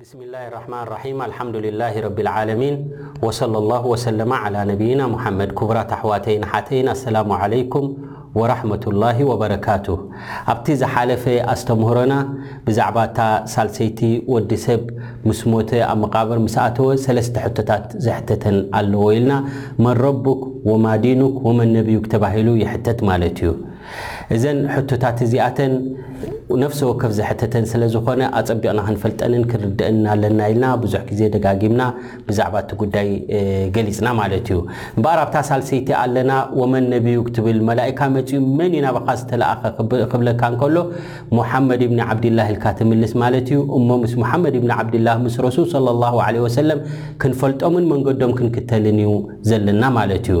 ብስሚላሂ ራሕማን ራሒም ኣልሓምዱሊላሂ ረቢል ዓለሚን ወሰለላሁ ወሰለመ ዓላ ነቢይና ሙሓመድ ኩቡራት ኣሕዋተይን ኣሓተይን ኣሰላሙ ዓለይኩም ወራሕመቱላሂ ወበረካቱህ ኣብቲ ዝሓለፈ ኣስተምህሮና ብዛዕባ እታ ሳልሰይቲ ወዲ ሰብ ምስ ሞተ ኣብ መቃብር ምስ ኣተወ ሰለስተ ሕቶታት ዘሕተተን ኣለዎ ኢልና መን ረቡክ ወማ ዲኑክ ወመን ነቢዩክ ተባሂሉ ይሕተት ማለት እዩ እዘን ሕቶታት እዚኣተን ነፍሰ ወከፍ ዘሕተተን ስለ ዝኾነ ኣጸቢቕና ክንፈልጠንን ክንርደእንን ኣለና ኢልና ብዙሕ ግዜ ደጋጊምና ብዛዕባ እቲ ጉዳይ ገሊጽና ማለት እዩ። እምበኣር ኣብታ ሳልሰይቲ ኣለና ወመን ነቢዩ ክትብል መላኢካ መጺኡ መን እዩ ናባኻ ዝተለኣኸ ክብለካ እንከሎ ሙሓመድ ኢብኒ ዓብዲላህ ኢልካ ትምልስ ማለት እዩ። እሞ ምስ ሙሓመድ ኢብኒ ዓብዲላህ ምስ ረሱል ሰለላሁ ዓለይሂ ወሰለም ክንፈልጦምን መንገዶም ክንክተልን እዩ ዘለና ማለት እዩ።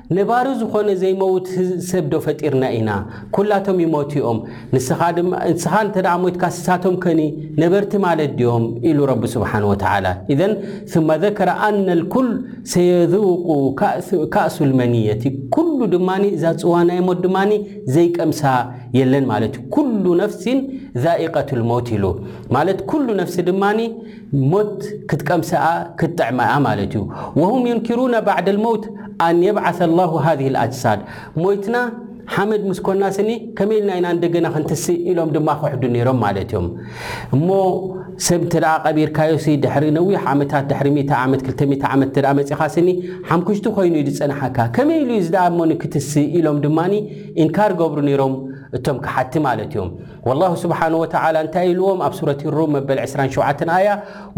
ነባሪ ዝኾነ ዘይመውት ሰብ ዶ ፈጢርና ኢና? ኩላቶም ይሞቱ እዮም። ንስኻ ድማ ንስኻ እንተ ሞይትካ ንሳቶም ከ ነበርቲ ማለት ድዮም? ኢሉ ረቢ ስብሓነ ወተዓላ ኢዘን ثመ ዘከረ ኣነ ልኩል ሰየዙቁ ካእሱ ልመንየቲ ኩሉ ድማ እዛ ፅዋ ናይ ሞት ድማ ዘይቀምሳ የለን ማለት ኩሉ ነፍሲን ዛኢቀት ልሞት ኢሉ ማለት ኩሉ ነፍሲ ድማ ሞት ክትቀምሰኣ ክትጥዕማ'ያ ማለት እዩ። ወሁም ዩንኪሩነ ባዕደል መውት ኣን የብዓሰ ኣላሁ ሃዚሂል ኣጅሳድ ሞይትና ሓመድ ምስ ኮና ስኒ ከመይ ኢልና ኢና እንደገና ክንትስእ ኢሎም ድማ ክሕዱ ነይሮም ማለት እዮም። እሞ ሰብ እንተ ቀቢርካዮሲ ድሕሪ ነዊሕ ዓመታት ድሕሪ ሚእቲ ዓመት ክልተ ሚእቲ ዓመት እንተ መጺኻ ስኒ ሓምኩሽቲ ኮይኑ እዩ ዝጸንሓካ ከመይ ኢሉ እዚ ደኣ እሞ ንክትስእ ኢሎም ድማ ኢንካር ገብሩ ነይሮም እቶም ከሓድቲ ማለት እዮም። ወላሁ ስብሓነሁ ወተዓላ እንታይ ኢልዎም ኣብ ሱረት ሩም መበል ዕስራን ሸውዓተን ኣያ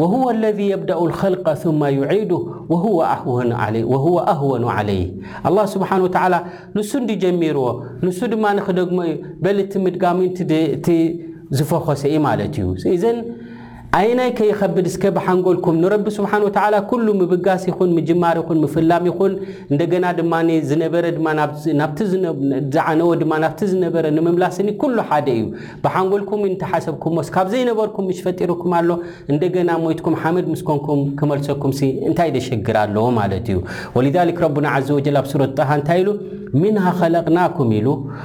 ወሁወ ለዚ የብደኡ ልኸልቀ ሱመ ዩዒዱህ ወሁወ ኣህወኑ ዓለይ ወሁወ ኣህወኑ ዓለይህ ኣላህ ስብሓነ ወተዓላ ንሱ እንዲ ጀሚርዎ ንሱ ድማ ንክደግሞ እዩ በል እቲ ምድጋም እዩ እቲ ዝፈኾሰ እዩ ማለት እዩ እዘን ኣየናይ ከ ይኸብድ እስከ ብሓንጎልኩም? ንረቢ ስብሓን ወተዓላ ኩሉ ምብጋስ ይኹን ምጅማር ይኹን ምፍላም ይኹን እንደገና ድማ ዝነበረ ድማ ናብቲ ዝዓነወ ድማ ናብቲ ዝነበረ ንምምላስኒ ኩሉ ሓደ እዩ። ብሓንጎልኩም እንተሓሰብኩሞስ ካብ ዘይነበርኩም ምሽ ፈጢሩኩም ኣሎ እንደገና ሞይትኩም ሓመድ ምስ ኮንኩም ክመልሰኩምሲ እንታይ ደሸግር ኣለዎ ማለት እዩ። ወሊዛሊክ ረቡና ዓዘወጀል ኣብ ሱረት ጣሃ እንታይ ኢሉ? ምንሃ ኸለቅናኩም ኢሉ።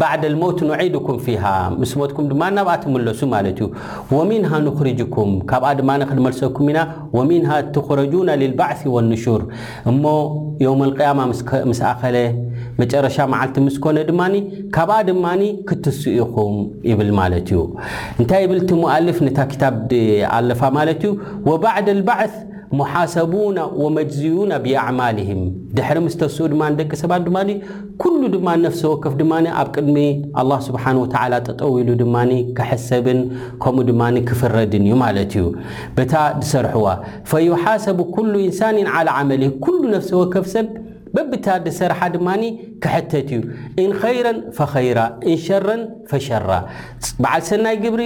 ባዕደ ልመውት ኑዒድኩም ፊሃ ምስ ሞትኩም ድማ ናብኣ ትምለሱ ማለት እዩ ወሚንሃ ኑኽሪጅኩም ካብኣ ድማ ክንመልሰኩም ኢና ወሚንሃ ትኹረጁነ ልልባዕሲ ወንሹር እሞ የውም ልቅያማ ምስ ኣኸለ መጨረሻ መዓልቲ ምስ ኮነ ድማ ካብኣ ድማ ክትስኡ ኢኹም ይብል ማለት እዩ እንታይ ይብል እቲ ሙኣልፍ ነታ ክታብ ኣለፋ ማለት እዩ ወባዕድ ልባዕስ ሙሓሰቡና ወመጅዝዩና ብኣዕማልህም ድሕሪ ምስ ተስኡ ድማ ደቂ ሰባት ድማ ኩሉ ድማ ነፍሲ ወከፍ ድማ ኣብ ቅድሚ ኣላህ ስብሓነሁ ወተዓላ ጠጠው ኢሉ ድማ ክሕሰብን ከምኡ ድማ ክፍረድን እዩ ማለት እዩ በታ ዝሰርሕዋ ፈዩሓሰቡ ኩሉ ኢንሳንን ዓላ ዓመሊህ ኩሉ ነፍሲ ወከፍ ሰብ በብታ ድሰርሓ ድማ ክሕተት እዩ እንኸይረን ፈኸይራ እንሸረን ፈሸራ በዓል ሰናይ ግብሪ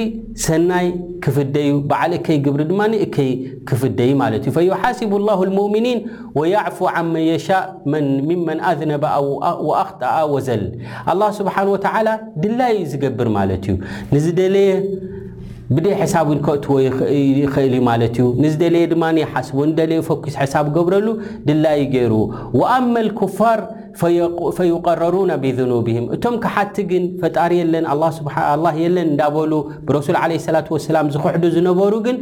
ሰናይ ክፍደዩ በዓል እከይ ግብሪ ድማ እከይ ክፍደዩ ማለት እዩ ፈዩሓሲቡ ላሁ ልሙእሚኒን ወያዕፉ ዓን መን የሻእ ሚመን ኣዝነበ ወኣኽጠኣ ወዘል ኣላ ስብሓን ወተዓላ ድላዩ እዩ ዝገብር ማለት እዩ ንዝደለየ ብደይ ሕሳብ እውን ከእትዎ ይኽእል እዩ ማለት እዩ ንዝደለየ ድማ ይሓስቡ ንደለዩ ፈኪስ ሕሳብ ገብረሉ ድላዩ ገይሩ ወኣመል ኩፋር ፈዩቀረሩነ ቢዙኑብህም እቶም ከሓድቲ ግን ፈጣሪ የለን ኣላህ የለን እንዳበሉ ብረሱል ዓለይሂ ሰላቱ ወሰላም ዝኽሕዱ ዝነበሩ ግን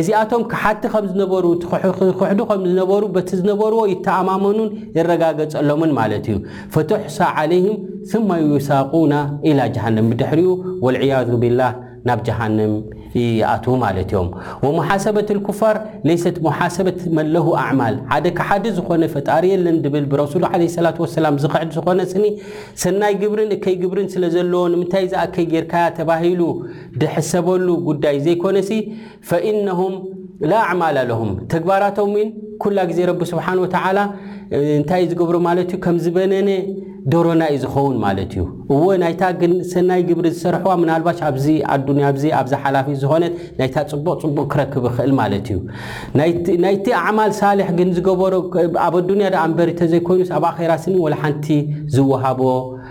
እዚኣቶም ከሓድቲ ከም ዝነበሩ ክኽሕዱ ከም ዝነበሩ በቲ ዝነበርዎ ይተኣማመኑን ይረጋገጸሎምን ማለት እዩ ፈቱሕሳ ዓለይህም ثመ ዩሳቁና ኢላ ጀሃንም ብድሕሪኡ ወልዕያዙ ቢላህ ናብ ጀሃነም ይኣትዉ ማለት እዮም። ወሙሓሰበቱል ኩፋር ለይሰት ሙሓሰበት መን ለሁ ኣዕማል ሓደ ከሓዲ ዝኾነ ፈጣሪ የለን ድብል ብረሱሉ ዓለይሂ ሰላቱ ወሰላም ዝኽሕድ ዝኾነ ስኒ ሰናይ ግብርን እከይ ግብርን ስለዘለዎ ንምንታይ እዛ እከይ ጌርካያ ተባሂሉ ድሕሰበሉ ጉዳይ ዘይኮነሲ ፈኢነሁም ላ ኣዕማለ ለሁም ተግባራቶም ውን ኩላ ግዜ ረቢ ስብሓን ወተዓላ እንታይ እዩ ዝገብሮ ማለት እዩ ከም ዝበነነ ደሮና እዩ ዝኸውን ማለት እዩ እወ ናይታ ግን ሰናይ ግብሪ ዝሰርሕዋ ምናልባሽ ኣብዚ ኣዱንያ ዚ ኣብዚ ሓላፊ ዝኾነት ናይታ ፅቡቕ ፅቡቕ ክረክብ ይኽእል ማለት እዩ ናይቲ ኣዕማል ሳልሕ ግን ዝገበሮ ኣብ ኣዱንያ ደኣ እንበሪ ተዘይኮይኑስ ኣብ ኣኼራ ስኒ ወላ ሓንቲ ዝወሃቦ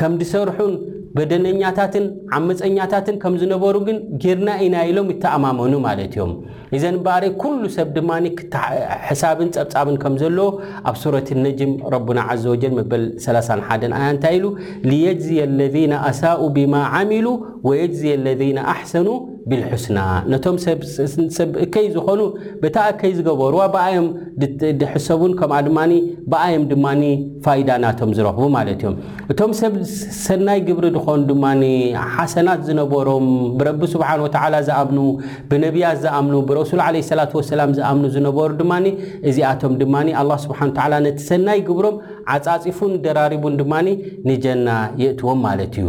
ከም ዝሰርሑን ገደነኛታትን ዓመጸኛታትን ከም ዝነበሩ ግን ጌርና ኢና ኢሎም ይተኣማመኑ ማለት እዮም። ኢዘን እምበኣረይ ኩሉ ሰብ ድማ ሕሳብን ጸብጻብን ከም ዘለዎ ኣብ ሱረት ነጅም ረቡና ዓዘ ወጀል መበል ሰላሳን ሓደን ኣያ እንታይ ኢሉ ሊየጅዝየ ለዚነ ኣሳኡ ቢማ ዓሚሉ ወየጅዝየ ለዚነ ኣሕሰኑ ቢልሑስና ነቶም ሰብ እከይ ዝኾኑ በታ እከይ ዝገበርዋ ብኣዮም ድሕሰቡን ከምኣ ድማ ብኣዮም ድማ ፋይዳ ናቶም ዝረኽቡ ማለት እዮም እቶም ሰብ ሰናይ ግብሪ ዝኾኑ ድማ ሓሰናት ዝነበሮም ብረቢ ስብሓን ወተዓላ ዝኣምኑ ብነቢያት ዝኣምኑ ብረሱል ዓለ ሰላት ወሰላም ዝኣምኑ ዝነበሩ ድማ እዚኣቶም ድማ ኣላ ስብሓን ተዓላ ነቲ ሰናይ ግብሮም ዓፃፂፉን ደራሪቡን ድማ ንጀና የእትዎም ማለት እዩ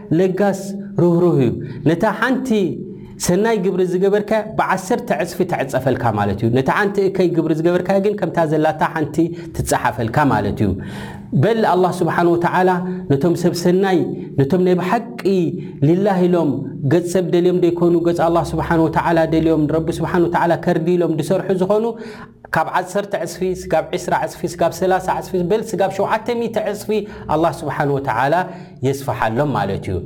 ለጋስ ርህሩህ እዩ ነታ ሓንቲ ሰናይ ግብሪ ዝገበርካያ ብዓሰርተ ዕጽፊ ትዕጸፈልካ ማለት እዩ ነታ ሓንቲ እከይ ግብሪ ዝገበርካያ ግን ከምታ ዘላታ ሓንቲ ትጸሓፈልካ ማለት እዩ በል ኣላህ ስብሓን ወተዓላ ነቶም ሰብ ሰናይ ነቶም ናይ ብሓቂ ሊላህ ኢሎም ገጽ ሰብ ደልዮም ዘይኮኑ ገጽ ኣላህ ስብሓን ወተዓላ ደልዮም ንረቢ ስብሓን ወተዓላ ከርዲ ኢሎም ዝሰርሑ ዝኾኑ ስጋብ ዓሰርተ ዕጽፊ ስጋብ ዕስራ ዕጽፊ ስጋብ ሰላሳ ዕጽፊ በል ስጋብ ሸውዓተ ሚእቲ ዕጽፊ ኣላህ ስብሓን ወተዓላ የስፍሓሎም ማለት እዩ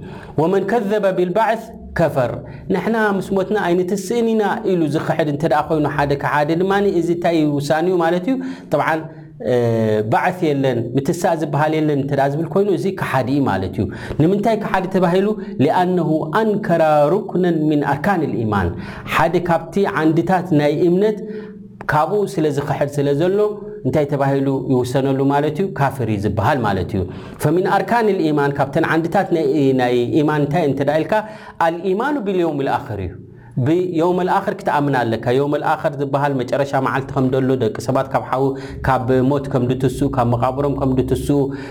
ወመን ከዘበ ቢልባዕት ከፈር ንሕና ምስ ሞትና ኣይንትስእን ኢና ኢሉ ዝኽሕድ እንተ ኮይኑ ሓደ ከሓደ ድማ እዚ እንታይ ውሳኔ እዩ ማለት እዩ ጠብዓን ባዕት የለን ምትሳእ ዝበሃል የለን እንተ ዝብል ኮይኑ እዚ ከሓዲ ማለት እዩ ንምንታይ ከሓዲ ተባሂሉ ሊኣነሁ ኣንከራ ሩክነን ምን ኣርካን ልኢማን ሓደ ካብቲ ዓንድታት ናይ እምነት ካብኡ ስለ ዝኽሕድ ስለ ዘሎ እንታይ ተባሂሉ ይውሰነሉ ማለት እዩ ካፍር እዩ ዝበሃል ማለት እዩ ፈሚን ኣርካን ልኢማን ካብተን ዓንድታት ናይ ኢማን እንታይ እንተ ኢልካ ኣልኢማኑ ብልየውም ልኣኽር እዩ ብየውም ኣልኣኽር ክትኣምን ኣለካ የውም ኣልኣኽር ዝበሃል መጨረሻ መዓልቲ ከም ደሎ ደቂ ሰባት ካብ ሓዊ ካብ ሞት ከም ድትስኡ ካብ መቓብሮም ከም ድትስኡ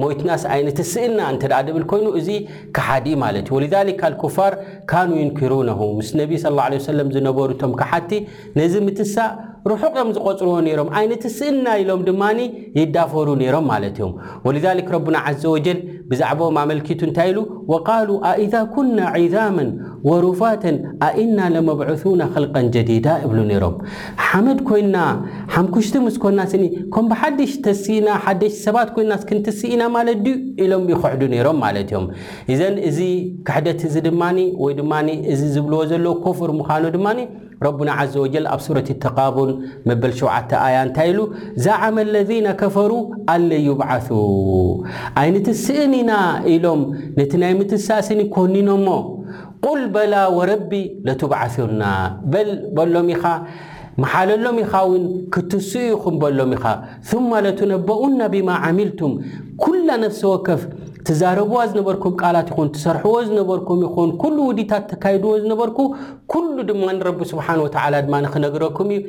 ሞይትናስ ኣይንትስእና እንተ ድብል ኮይኑ እዚ ከሓዲ ማለት እዩ ወልዛሊካ ኣልኩፋር ካኑ ዩንኪሩነሁ ምስ ነቢ ስለ ላሁ ለ ወሰለም ዝነበሩ እቶም ከሓድቲ ነዚ ምትሳእ ርሑቕ እዮም ዝቖጽርዎ ነይሮም ኣይንትስእና ኢሎም ድማ ይዳፈሩ ነይሮም ማለት እዮም ወልዛሊክ ረቡና ዓዘ ወጀል ብዛዕባኦም ኣመልኪቱ እንታይ ኢሉ ወቃሉ ኣኢዛ ኩና ዒዛመን ወሩፋተን ኣኢና ለመብዑሱና ኸልቀን ጀዲዳ ይብሉ ነይሮም ሓመድ ኮይንና ሓምኩሽቲ ምስ ኮና ስኒ ከም ብሓድሽ ተሲእና ሓደሽቲ ሰባት ኮይንናስ ክንትስእ ኢና ማለት ድዩ ኢሎም ይኽሕዱ ነይሮም ማለት እዮም። ኢዘን እዚ ክሕደት እዚ ድማ ወይ ድማ እዚ ዝብልዎ ዘለዉ ኩፍር ምዃኑ ድማ ረቡና ዓዘ ወጀል ኣብ ሱረት ተቃቡን መበል ሸውዓተ ኣያ እንታይ ኢሉ ዘዓመ ኣለዚነ ከፈሩ ኣለ ዩብዓሱ ኣይንትስእን ኢና ኢሎም ነቲ ናይ ምትሳእ ስኒ ኮኒኖሞ ቁል በላ ወረቢ ለቱብዓሱና በል በሎም ኢኻ መሓለሎም ኢኻ እውን ክትስኡ ኢኹም በሎም ኢኻ ثማ ለቱነበኡና ብማ ዓሚልቱም ኩላ ነፍሲ ወከፍ ትዛረብዋ ዝነበርኩም ቃላት ይኹን ትሰርሕዎ ዝነበርኩም ይኹን ኩሉ ውዲታት ተካይድዎ ዝነበርኩ ኩሉ ድማ ንረቢ ስብሓን ወተዓላ ድማ ንክነግረኩም እዩ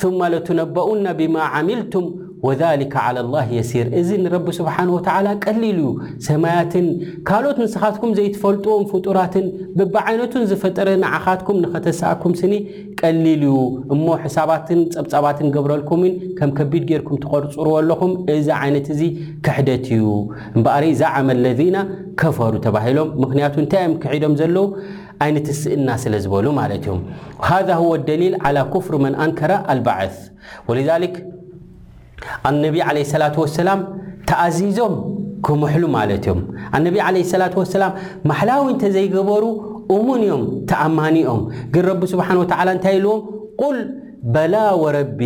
ثم ለቱነበኡነ ብማ ዓሚልቱም ወዛሊከ ዓላ ላህ የሲር እዚ ንረቢ ስብሓን ወተዓላ ቀሊል እዩ ሰማያትን ካልኦት ንስኻትኩም ዘይትፈልጥዎም ፍጡራትን ብብዓይነቱን ዝፈጠረ ንዓኻትኩም ንኸተስኣኩም ስኒ ቀሊል እዩ እሞ ሕሳባትን ጸብጻባትን ገብረልኩምን ከም ከቢድ ጌርኩም ትቆርጽርዎ ኣለኹም እዚ ዓይነት እዚ ክሕደት እዩ እምበኣረይ ዛዓመ ለዚና ከፈሩ ተባሂሎም ምክንያቱ እንታይ እዮም ክሒዶም ዘለዉ ኣይንትስእና ስለ ዝበሉ ማለት እዩ ሃዛ ሁወ ደሊል ዓላ ኩፍር መን ኣንከረ ኣልባዕስ ወሊዛሊክ ኣነቢ ዓለይሂ ሰላቱ ወሰላም ተኣዚዞም ክምሕሉ ማለት እዮም ኣነቢ ዓለይሂ ሰላቱ ወሰላም ማሕላዊ እንተዘይገበሩ እሙን እዮም ተኣማኒ እዮም ግን ረቢ ስብሓን ወተዓላ እንታይ ኢልዎም ቁል በላ ወረቢ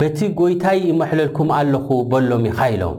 በቲ ጎይታይ ይመሕለልኩም ኣለኹ በሎም ኢኻ ኢሎም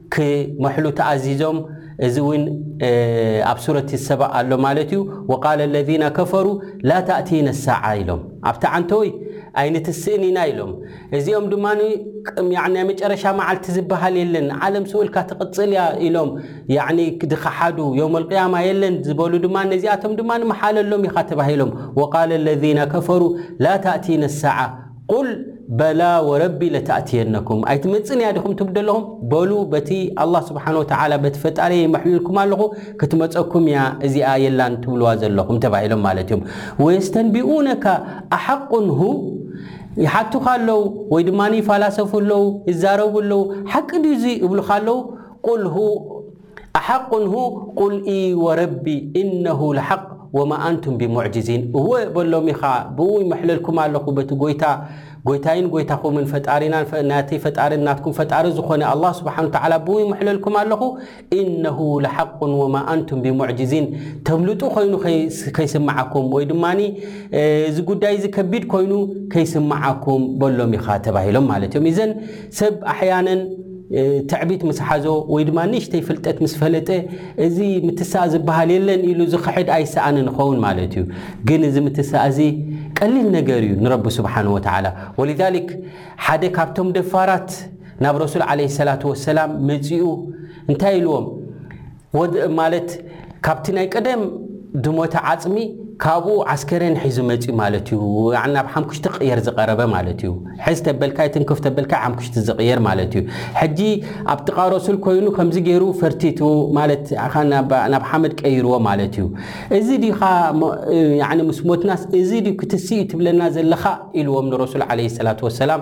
ክመሕሉ ተኣዚዞም እዚ እውን ኣብ ሱረት ሰባእ ኣሎ ማለት እዩ ወቃለ ለዚነ ከፈሩ ላ ተእቲነ ሳዓ ኢሎም ኣብቲ ዓንተወይ ኣይንትስእን ኢና ኢሎም እዚኦም ድማ ናይ መጨረሻ መዓልቲ ዝበሃል የለን ዓለም ስኡልካ ትቕፅል እያ ኢሎም ዝኸሓዱ የውም ኣልቅያማ የለን ዝበሉ ድማ ነዚኣቶም ድማ መሓለሎም ኢኻ ተባሂሎም ወቃለ ለዚነ ከፈሩ ላ ተእቲነ ሳዓ ቁል በላ ወረቢ ለተእትየነኩም ኣይትመጽእን እያ ዲኹም ትብሉ ዘለኹም በሉ በቲ ኣላህ ስብሓን ወተዓላ በቲ ፈጣሪየ ይመሕልልኩም ኣለኹ ክትመጸኩም እያ እዚኣ የላን ትብልዋ ዘለኹም ተባሂሎም ማለት እዮም ወየስተንቢኡነካ ኣሓቁን ሁ ይሓቱኻ ኣለው ወይ ድማ ይፋላሰፉ ኣለው ይዛረቡ ኣለው ሓቂ ድዩ እዚ እብልኻ ኣለው ቁል ሁ ኣሓቁንሁ ቁል ኢዪ ወረቢ ኢነሁ ለሓቅ ወማ ኣንቱም ቢሙዕጂዚን እወ በሎም ኢኻ ብእኡ ይምሕለልኩም ኣለኹ በቲ ጎይታ ጎይታይን ጎይታኹምን ፈጣሪናን ናተይ ፈጣሪን ናትኩም ፈጣሪ ዝኾነ ኣላህ ስብሓን ወተዓላ ብኡ ይምሕለልኩም ኣለኹ ኢነሁ ለሓቁን ወማ ኣንቱም ቢሙዕጂዚን ተምልጡ ኮይኑ ከይስምዓኩም ወይ ድማ እዚ ጉዳይ እዚ ከቢድ ኮይኑ ከይስምዓኩም በሎም ኢኻ ተባሂሎም ማለት እዮም እዘን ሰብ ኣሕያነን ትዕቢት ምስ ሓዞ ወይ ድማ ንእሽተይ ፍልጠት ምስ ፈለጠ እዚ ምትሳእ ዝበሃል የለን ኢሉ ዝኽሕድ ኣይሰኣንን ይኸውን ማለት እዩ። ግን እዚ ምትሳእ እዚ ቀሊል ነገር እዩ ንረቢ ስብሓነሁ ወተዓላ። ወሊዛሊክ ሓደ ካብቶም ደፋራት ናብ ረሱል ዓለይሂ ሰላቱ ወሰላም መፂኡ እንታይ ኢልዎም? ወድእ ማለት ካብቲ ናይ ቀደም ድሞተ ዓጽሚ ካብኡ ዓስከሬን ሒዙ መጽዩ ማለት እዩ። ያዕኒ ናብ ሓምኩሽቲ ክቕየር ዝቐረበ ማለት እዩ። ሕዝ ተበልካይ ትንክፍ ተበልካይ ሓምኩሽቲ ዝቕየር ማለት እዩ። ሕጂ ኣብ ጥቓ ረሱል ኮይኑ ከምዚ ገይሩ ፈርቲቱ ማለት ኣኻ ናብ ናብ ሓመድ ቀይርዎ ማለት እዩ። እዚ ዲኻ ሞ- እ፣ ያዕኒ ምስ ሞትናስ እዚ ድዩ ክትስኢ ትብለና ዘለኻ ኢልዎም ንረሱል ዓለይሂ ሰላቱ ወሰላም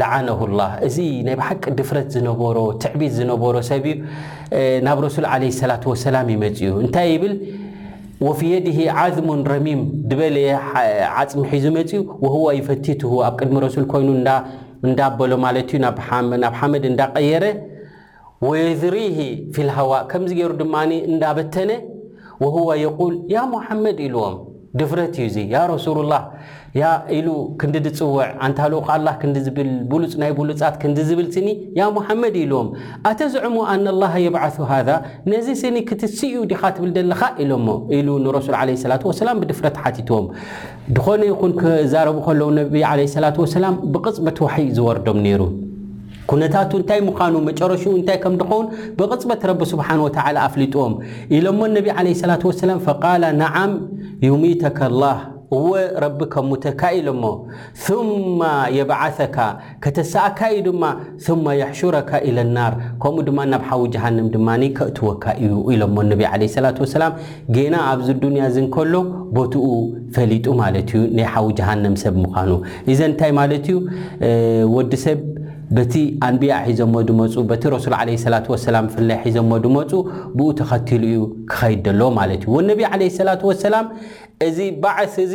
ለዓነሁላህ እዚ ናይ ብሓቂ ድፍረት ዝነበሮ ትዕቢት ዝነበሮ ሰብ እዩ ናብ ረሱል ዓለ ሰላት ወሰላም ይመፅኡ እንታይ ይብል ወፊ የድሂ ዓዝሙን ረሚም ድበለ ዓፅሚ ሒዙ መፅኡ ወህዋ ይፈትትሁ ኣብ ቅድሚ ረሱል ኮይኑ እንዳበሎ ማለት እዩ ናብ ሓመድ እንዳቀየረ ወየዝሪሂ ፊልሃዋ ከምዚ ገይሩ ድማ እንዳበተነ ወሁወ የቁል ያ ሙሓመድ ኢልዎም ድፍረት እዩ እዚ ያ ረሱሉላህ ያ ኢሉ ክንዲ ዝፅውዕ ኣንታ ልኡኽ ኣላህ ክንዲ ዝብል ብሉፅ ናይ ብሉፃት ክንዲ ዝብል ስኒ ያ ሙሓመድ ኢልዎም ኣተዝዕሙ ኣነ ላሃ የብዓሱ ሃዛ ነዚ ስኒ ክትስእዩ ዲኻ ትብል ዘለኻ ኢሎሞ ኢሉ ንረሱል ዓለይሂ ሰላቱ ወሰላም ብድፍረት ሓቲትዎም ዝኾነ ይኹን ክዛረቡ ከለዉ ነቢ ዓለይሂ ሰላቱ ወሰላም ብቕፅበት ዋሕይ ዝወርዶም ነይሩ ኩነታቱ እንታይ ምዃኑ መጨረሽኡ እንታይ ከም ድኸውን ብቕጽበት ረቢ ስብሓን ወተዓላ ኣፍሊጥዎም ኢሎሞ እነቢ ዓለይሂ ሰላቱ ወሰላም ፈቃላ ነዓም ዩሚተከ ኣላህ እወ ረቢ ከሙተካ እዩ ኢሎሞ ثመ የብዓሰካ ከተሰኣካ እዩ ድማ ثመ የሕሹረካ ኢለ ናር ከምኡ ድማ ናብ ሓዊ ጀሃንም ድማ ከእትወካ እዩ ኢሎሞ እነቢ ዓለይሂ ሰላቱ ወሰላም ጌና ኣብዚ ኣዱንያ እዚ እንከሎ ቦትኡ ፈሊጡ ማለት እዩ ናይ ሓዊ ጀሃነም ሰብ ምዃኑ። ኢዘን እንታይ ማለት እዩ ወዲ ሰብ በቲ ኣንብያ ሒዘሞ ዝመጹ በቲ ረሱል ዓለይሂ ሰላቱ ወሰላም ብፍላይ ሒዘሞ ዝመጹ ብኡ ተኸቲሉ እዩ ክኸይድ ዘለዎ ማለት እዩ። ወነቢ ዓለይሂ ሰላቱ ወሰላም እዚ ባዕስ እዚ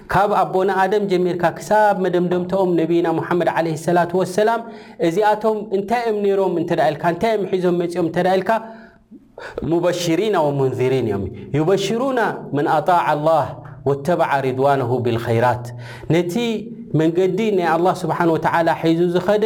ካብ ኣቦና ኣደም ጀሚርካ ክሳብ መደምደምታኦም ነብይና ሙሓመድ ዓለይሂ ሰላቱ ወሰላም እዚኣቶም እንታይ እዮም ነይሮም እንተድኣ ኢልካ እንታይ እዮም ሒዞም መፂኦም እንተድኣ ኢልካ ሙበሽሪና ወሙንዚሪን እዮም ዩበሽሩና መን ኣጣዐ ኣላህ ወተበዐ ሪድዋነሁ ቢልኸይራት ነቲ መንገዲ ናይ ኣላህ ስብሓነሁ ወተዓላ ሒዙ ዝኸደ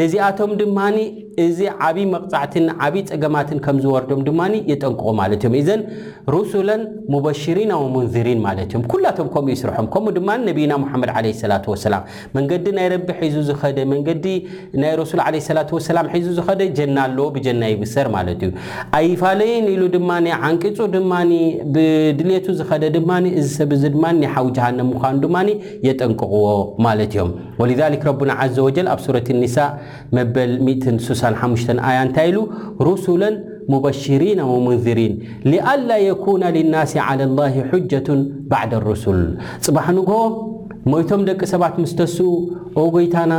ነዚኣቶም ድማ እዚ ዓብይ መቕጻዕትን ዓብይ ጸገማትን ከም ዝወርዶም ድማ የጠንቅቑ ማለት እዮም። ኢዘን ሩሱለን ሙበሽሪና ወሙንዚሪን ማለት እዮም። ኩላቶም ከምኡ እዩ ስርሖም። ከምኡ ድማ ነቢይና ሙሓመድ ዓለይሂ ሰላቱ ወሰላም መንገዲ ናይ ረቢ ሒዙ ዝኸደ መንገዲ ናይ ረሱል ዓለይሂ ሰላቱ ወሰላም ሒዙ ዝኸደ ጀና ኣለዎ ብጀና ይብሰር ማለት እዩ። ኣይፋለይን ኢሉ ድማ ዓንቂጹ ድማ ብድሌቱ ዝኸደ ድማ እዚ ሰብ እዚ ድማ ናይ ሓዊ ጀሃነም ምዃኑ ድማ የጠንቅቕዎ ማለት እዮም። ወሊዛሊክ ረቡና ዓዘ ወጀል ኣብ ሱረት ኒሳ መበል ሚእትን ሱሳን ሓሙሽተን ኣያ እንታይ ኢሉ ሩሱለን ሙበሽሪን ወሙንዝሪን ሊኣላ የኩነ ሊናሲ ዓላ ላሂ ሑጀቱን ባዕደ ሩሱል ፅባሕ ንግሆ ሞይቶም ደቂ ሰባት ምስ ተስኡ ኦ ጎይታና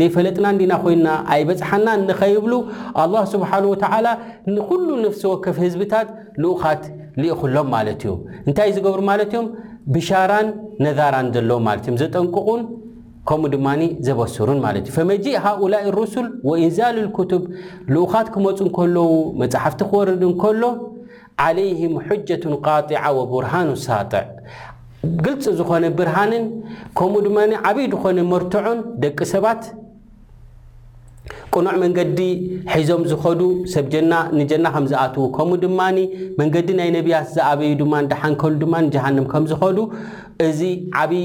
ደይፈለጥና እንዲና ኮይና ኣይበፅሓናን ንኸይብሉ ኣላህ ስብሓን ወተዓላ ንኹሉ ነፍሲ ወከፍ ህዝብታት ልኡኻት ልኢኹሎም ማለት እዩ። እንታይ ዝገብሩ ማለት እዮም? ብሻራን ነዛራን ዘለዉ ማለት እዮም። ዘጠንቅቑን ከምኡ ድማ ዘበስሩን ማለት እዩ። ፈመጂእ ሃኡላኢ ሩሱል ወኢንዛል ልኩቱብ ልኡኻት ክመፁ እንከለዉ መፅሓፍቲ ክወርድ እንከሎ ዓለይህም ሑጀቱን ቃጢዓ ወቡርሃኑ ሳጥዕ ግልፂ ዝኾነ ብርሃንን ከምኡ ድማ ዓብይ ዝኾነ መርትዖን ደቂ ሰባት ቅኑዕ መንገዲ ሒዞም ዝኸዱ ሰብ ጀና ንጀና ከም ዝኣትዉ ከምኡ ድማ መንገዲ ናይ ነቢያት ዝኣበዩ ድማ ደሓን ከሉ ድማ ጀሃንም ከም ዝኸዱ እዚ ዓብዪ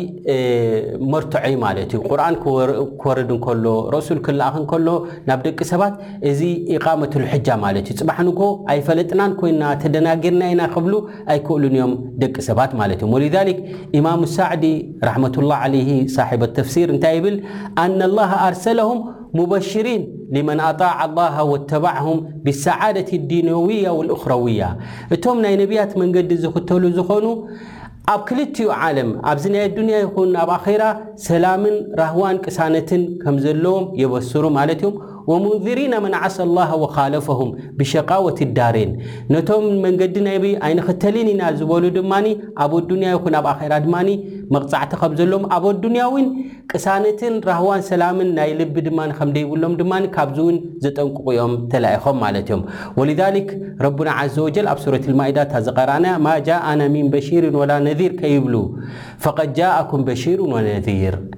መርትዖ እዩ ማለት እዩ። ቁርኣን ክወርድ እንከሎ ረሱል ክለኣኽ እንከሎ ናብ ደቂ ሰባት እዚ ኢቃመቱል ሕጃ ማለት እዩ። ፅባሕ ንጎ ኣይፈለጥናን ኮይና ተደናጊርና ኢና ክብሉ ኣይክእሉን እዮም ደቂ ሰባት ማለት እዮም ወሊዛሊክ ኢማሙ ሳዕዲ ራሕመቱላህ ዓለይሂ ሳሒበ ተፍሲር እንታይ ይብል ኣነ ላህ ኣርሰለሁም ሙበሽሪን ሊመን ኣጣዕ ኣላሃ ወተባዕሁም ብሰዓደት ዲንውያ ወልእኽረውያ እቶም ናይ ነቢያት መንገዲ ዝኽተሉ ዝኾኑ ኣብ ክልቲኡ ዓለም ኣብዚ ናይ ኣዱንያ ይኹን ኣብ ኣኼራ ሰላምን ራህዋን ቅሳነትን ከም ዘለዎም የበስሩ ማለት እዮም ወሙንዚሪነ መን ዓሳ ላህ ወኻለፈሁም ብሸቃወት ዳሬን ነቶም መንገዲ ነቢ ኣይንኽተልን ኢና ዝበሉ ድማ ኣብ ኣዱንያ ይኹን ኣብ ኣኼራ ድማ መቕጻዕቲ ከም ዘለዎም ኣብ ኣዱንያ እውን ቅሳነትን ራህዋን ሰላምን ናይ ልቢ ድማ ከም ደይብሎም ድማ ካብዚ እውን ዘጠንቅቑ እዮም ተላኢኾም ማለት እዮም ወሊዛሊክ ረቡና ዓዘ ወጀል ኣብ ሱረት ልማኢዳ እታ ዝቐራና ማ ጃኣና ሚን በሺርን ወላ ነዚር ከይብሉ ፈቐድ ጃኣኩም በሺሩን ወነዚር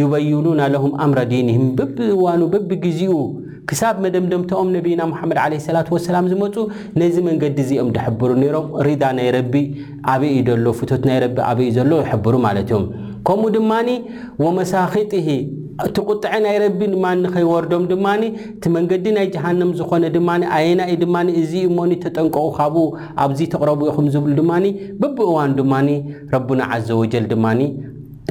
ዩበዩኑና ለሁም ኣምረ ዲንህም በብእዋኑ በብግዜኡ ክሳብ መደምደምታኦም ነቢይና ሙሓመድ ዓለይሂ ሰላቱ ወሰላም ዝመፁ ነዚ መንገዲ እዚ እዮም ድሕብሩ ነይሮም። ሪዳ ናይ ረቢ ኣበይ እዩ ዘሎ፣ ፍቶት ናይ ረቢ ኣበይ እዩ ዘሎ ይሕብሩ ማለት እዮም። ከምኡ ድማ ወመሳኺጢሂ እቲ ቁጥዐ ናይ ረቢ ድማ ንኸይወርዶም ድማ እቲ መንገዲ ናይ ጀሃነም ዝኾነ ድማ ኣየና እዩ ድማ እዚ እዩ እሞኒ ተጠንቀቑ ካብኡ ኣብዚ ተቕረቡ ኢኹም ዝብሉ ድማ በብእዋኑ ድማ ረቡና ዓዘ ወጀል ድማ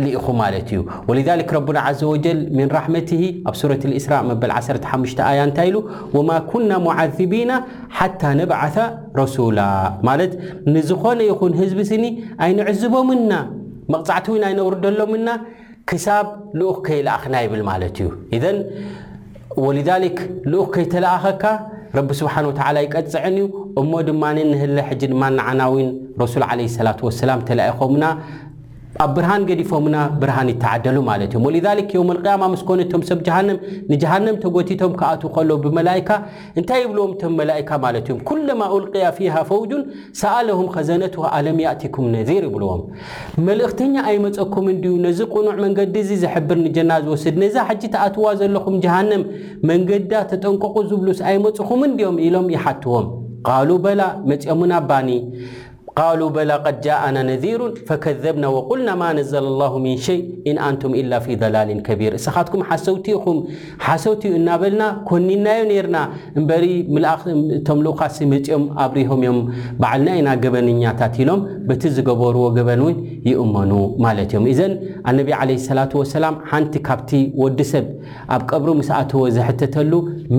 ልኢኹ ማለት እዩ። ወሊዛሊክ ረቡና ዓዘ ወጀል ሚን ራሕመቲሂ ኣብ ሱረት ልኢስራእ መበል ዓሰርተ ሓሙሽተ ኣያ እንታይ ኢሉ ወማ ኩና ሙዓዚቢና ሓታ ነብዓሳ ረሱላ ማለት ንዝኾነ ይኹን ህዝቢ ስኒ ኣይንዕዝቦምን ኢና መቕጻዕቲ እውን ኣይነውርደሎም እና ክሳብ ልኡኽ ከይለኣኽና ይብል ማለት እዩ። ኢዘን ወሊዛሊክ ልኡኽ ከይተለኣኸካ ረቢ ስብሓን ወተዓላ ይቀፅዕን እዩ እሞ ድማ ንህለ ሕጂ ድማ ንዓና እውን ረሱል ዓለይሂ ሰላቱ ወሰላም ተላኢኾምና ኣብ ብርሃን ገዲፎምና ብርሃን ይተዓደሉ ማለት እዮም ወሊዛሊክ የውም ኣልቅያማ ምስ ኮነ እቶም ሰብ ጀሃንም ንጀሃንም ተጎቲቶም ክኣትዉ ከለዉ ብመላኢካ እንታይ ይብልዎም እቶም መላኢካ ማለት እዮም ኩለማ ኡልቅያ ፊሃ ፈውጁን ሰኣለሁም ኸዘነቱ ኣለም ያእቲኩም ነዚር ይብልዎም መልእኽተኛ ኣይመፀኩም እንድዩ ነዚ ቅኑዕ መንገዲ እዚ ዝሕብር ንጀና ዝወስድ ነዛ ሕጂ ተኣትዋ ዘለኹም ጀሃንም መንገዳ ተጠንቀቑ ዝብሉስ ኣይመፅኹምን እንድዮም ኢሎም ይሓትዎም ቃሉ በላ መፅኦምና ባኒ ቃሉ በላ ቀድ ጃኣና ነዚሩ ፈከዘብና ወቁልና ማ ነዘለ ላሁ ሚን ሸይ ኢን ኣንቱም ኢላ ፊ ضላሊን ከቢር እሰኻትኩም ሓሰውቲ ኢኹም ሓሰውቲ እዩ እናበልና ኮኒናዮ ነርና እምበሪ እቶም ልኡኻትሲ መፂኦም ኣብሪሆም እዮም ባዓልና ኢና ገበነኛታት ኢሎም በቲ ዝገበርዎ ገበን እውን ይእመኑ ማለት እዮም ኢዘን ኣነቢ ዓለይሂ ሰላቱ ወሰላም ሓንቲ ካብቲ ወዲ ሰብ ኣብ ቀብሩ ምስ ኣተወ ዝሕተተሉ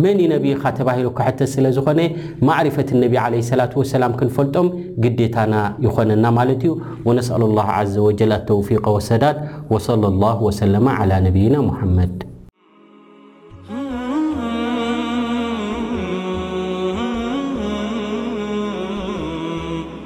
መን እዩ ነብይኻ ተባሂሉ ክሕተት ስለ ዝኾነ ማዕሪፈት ነቢ ዓለይሂ ሰላቱ ወሰላም ክንፈልጦም ግዴታና ይኾነና ማለት እዩ። ወነስኣሉላህ ዓዘ ወጀል ኣተውፊቀ ወሰዳድ ወሰለላሁ ወሰለመ ዓላ ነብይና ሙሐመድ።